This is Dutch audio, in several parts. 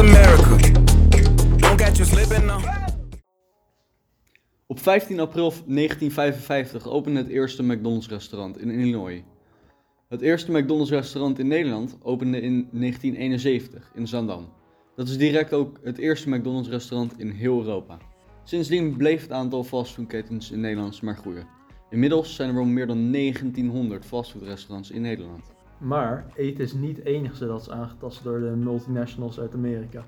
America. Don't catch you slipping now. Op 15 april 1955 opende het eerste McDonald's restaurant in Illinois. Het eerste McDonald's restaurant in Nederland opende in 1971 in Zandam. Dat is direct ook het eerste McDonald's restaurant in heel Europa. Sindsdien bleef het aantal fastfoodketens in Nederland maar groeien. Inmiddels zijn er wel meer dan 1900 fastfoodrestaurants in Nederland. Maar eten is niet het enige dat is aangetast door de multinationals uit Amerika.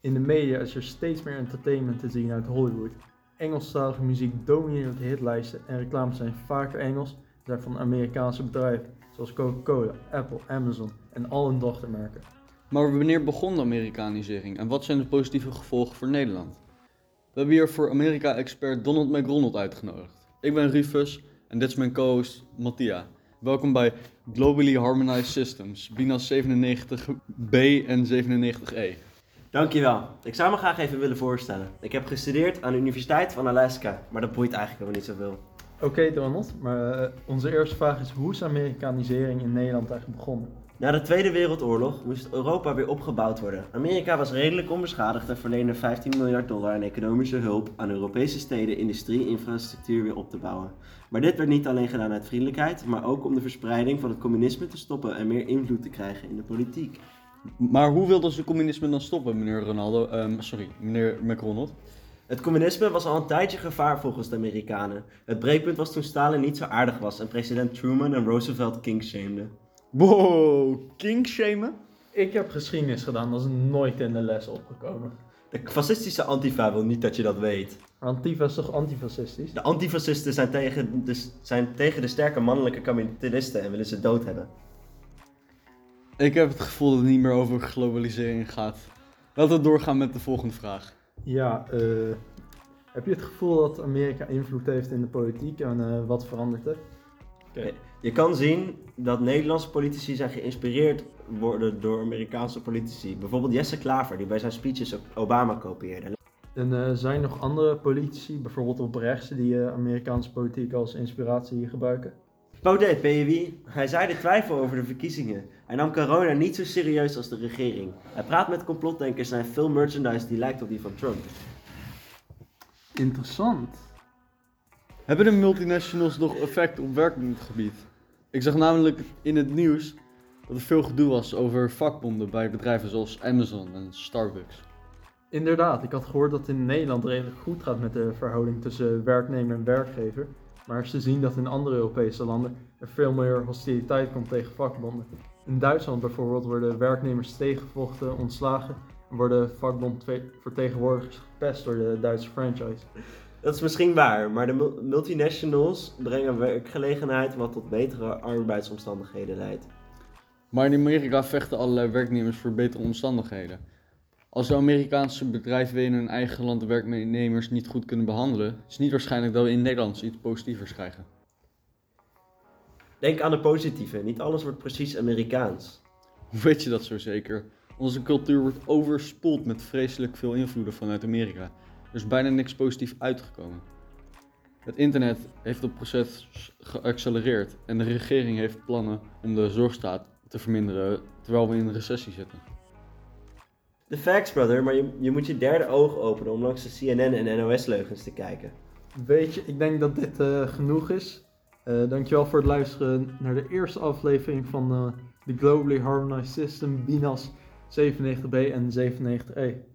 In de media is er steeds meer entertainment te zien uit Hollywood. Engelstalige muziek domineert de hitlijsten en reclames zijn vaker Engels dan van Amerikaanse bedrijven, zoals Coca-Cola, Apple, Amazon en al hun dochtermerken. Maar wanneer begon de Amerikanisering en wat zijn de positieve gevolgen voor Nederland? We hebben hier voor Amerika-expert Donald McDonald uitgenodigd. Ik ben Rufus en dit is mijn co-host Mattia. Welkom bij Globally Harmonized Systems, BINAS 97B en 97E. Dankjewel. Ik zou me graag even willen voorstellen. Ik heb gestudeerd aan de Universiteit van Alaska, maar dat boeit eigenlijk helemaal niet zoveel. Oké Donald, maar eh, onze eerste vraag is hoe is Amerikanisering in Nederland eigenlijk begonnen? Na de Tweede Wereldoorlog moest Europa weer opgebouwd worden. Amerika was redelijk onbeschadigd en verleende 15 miljard dollar aan economische hulp aan Europese steden industrie infrastructuur weer op te bouwen. Maar dit werd niet alleen gedaan uit vriendelijkheid, maar ook om de verspreiding van het communisme te stoppen en meer invloed te krijgen in de politiek. Maar hoe wilden ze communisme dan stoppen, meneer Ronaldo? Ehm, sorry, meneer McRonald. Het communisme was al een tijdje gevaar volgens de Amerikanen. Het breekpunt was toen Stalin niet zo aardig was en president Truman en Roosevelt kingshameden. Wow, kinkshamen? Ik heb geschiedenis gedaan, dat is nooit in de les opgekomen. De fascistische antifa wil niet dat je dat weet. Antifa is toch antifascistisch? De antifascisten zijn tegen de, zijn tegen de sterke mannelijke kapitalisten en willen ze dood hebben. Ik heb het gevoel dat het niet meer over globalisering gaat. Laten we doorgaan met de volgende vraag. Ja, eh, heb je het gevoel dat Amerika invloed heeft in de politiek en eh, wat verandert er? Oké. Je kan zien dat Nederlandse politici zijn geïnspireerd worden door Amerikaanse politici. Bijvoorbeeld Jesse Klaver, die bij zijn speeches Obama kopieerde. En eh, zijn er nog andere politici, bijvoorbeeld op rechts, die eh, Amerikaanse politiek als inspiratie gebruiken? Baudet, wie? Hij zei de twijfel over de verkiezingen. Hij nam corona niet zo serieus als de regering. Hij praat met complotdenkers en hij heeft veel merchandise die lijkt op die van Trump. Interessant. Hebben de multinationals nog effect op werkgebied? Ik zag namelijk in het nieuws dat er veel gedoe was over vakbonden bij bedrijven zoals Amazon en Starbucks. Inderdaad, ik had gehoord dat het in Nederland redelijk goed gaat met de verhouding tussen werknemer en werkgever. Maar ze zien dat in andere Europese landen er veel meer hostiliteit komt tegen vakbonden. In Duitsland bijvoorbeeld worden werknemers tegengevochten, ontslagen en worden vakbondvertegenwoordigers gepest door de Duitse franchise. Dat is misschien waar, maar de mul- multinationals brengen werkgelegenheid wat tot betere arbeidsomstandigheden leidt. Maar in Amerika vechten allerlei werknemers voor betere omstandigheden. Als de Amerikaanse bedrijven in hun eigen land de werknemers niet goed kunnen behandelen, is het niet waarschijnlijk dat we in Nederland iets positievers krijgen. Denk aan de positieve, niet alles wordt precies Amerikaans. Hoe weet je dat zo zeker? Onze cultuur wordt overspoeld met vreselijk veel invloeden vanuit Amerika. Er is bijna niks positief uitgekomen. Het internet heeft het proces geaccelereerd en de regering heeft plannen om de zorgstaat te verminderen terwijl we in een recessie zitten. De facts, brother, maar je, je moet je derde oog openen om langs de CNN en NOS-leugens te kijken. Weet je, ik denk dat dit eh, genoeg is. Eh dankjewel voor het luisteren naar de eerste aflevering van eh, de Globally Harmonized System BINAS 97B en 97E.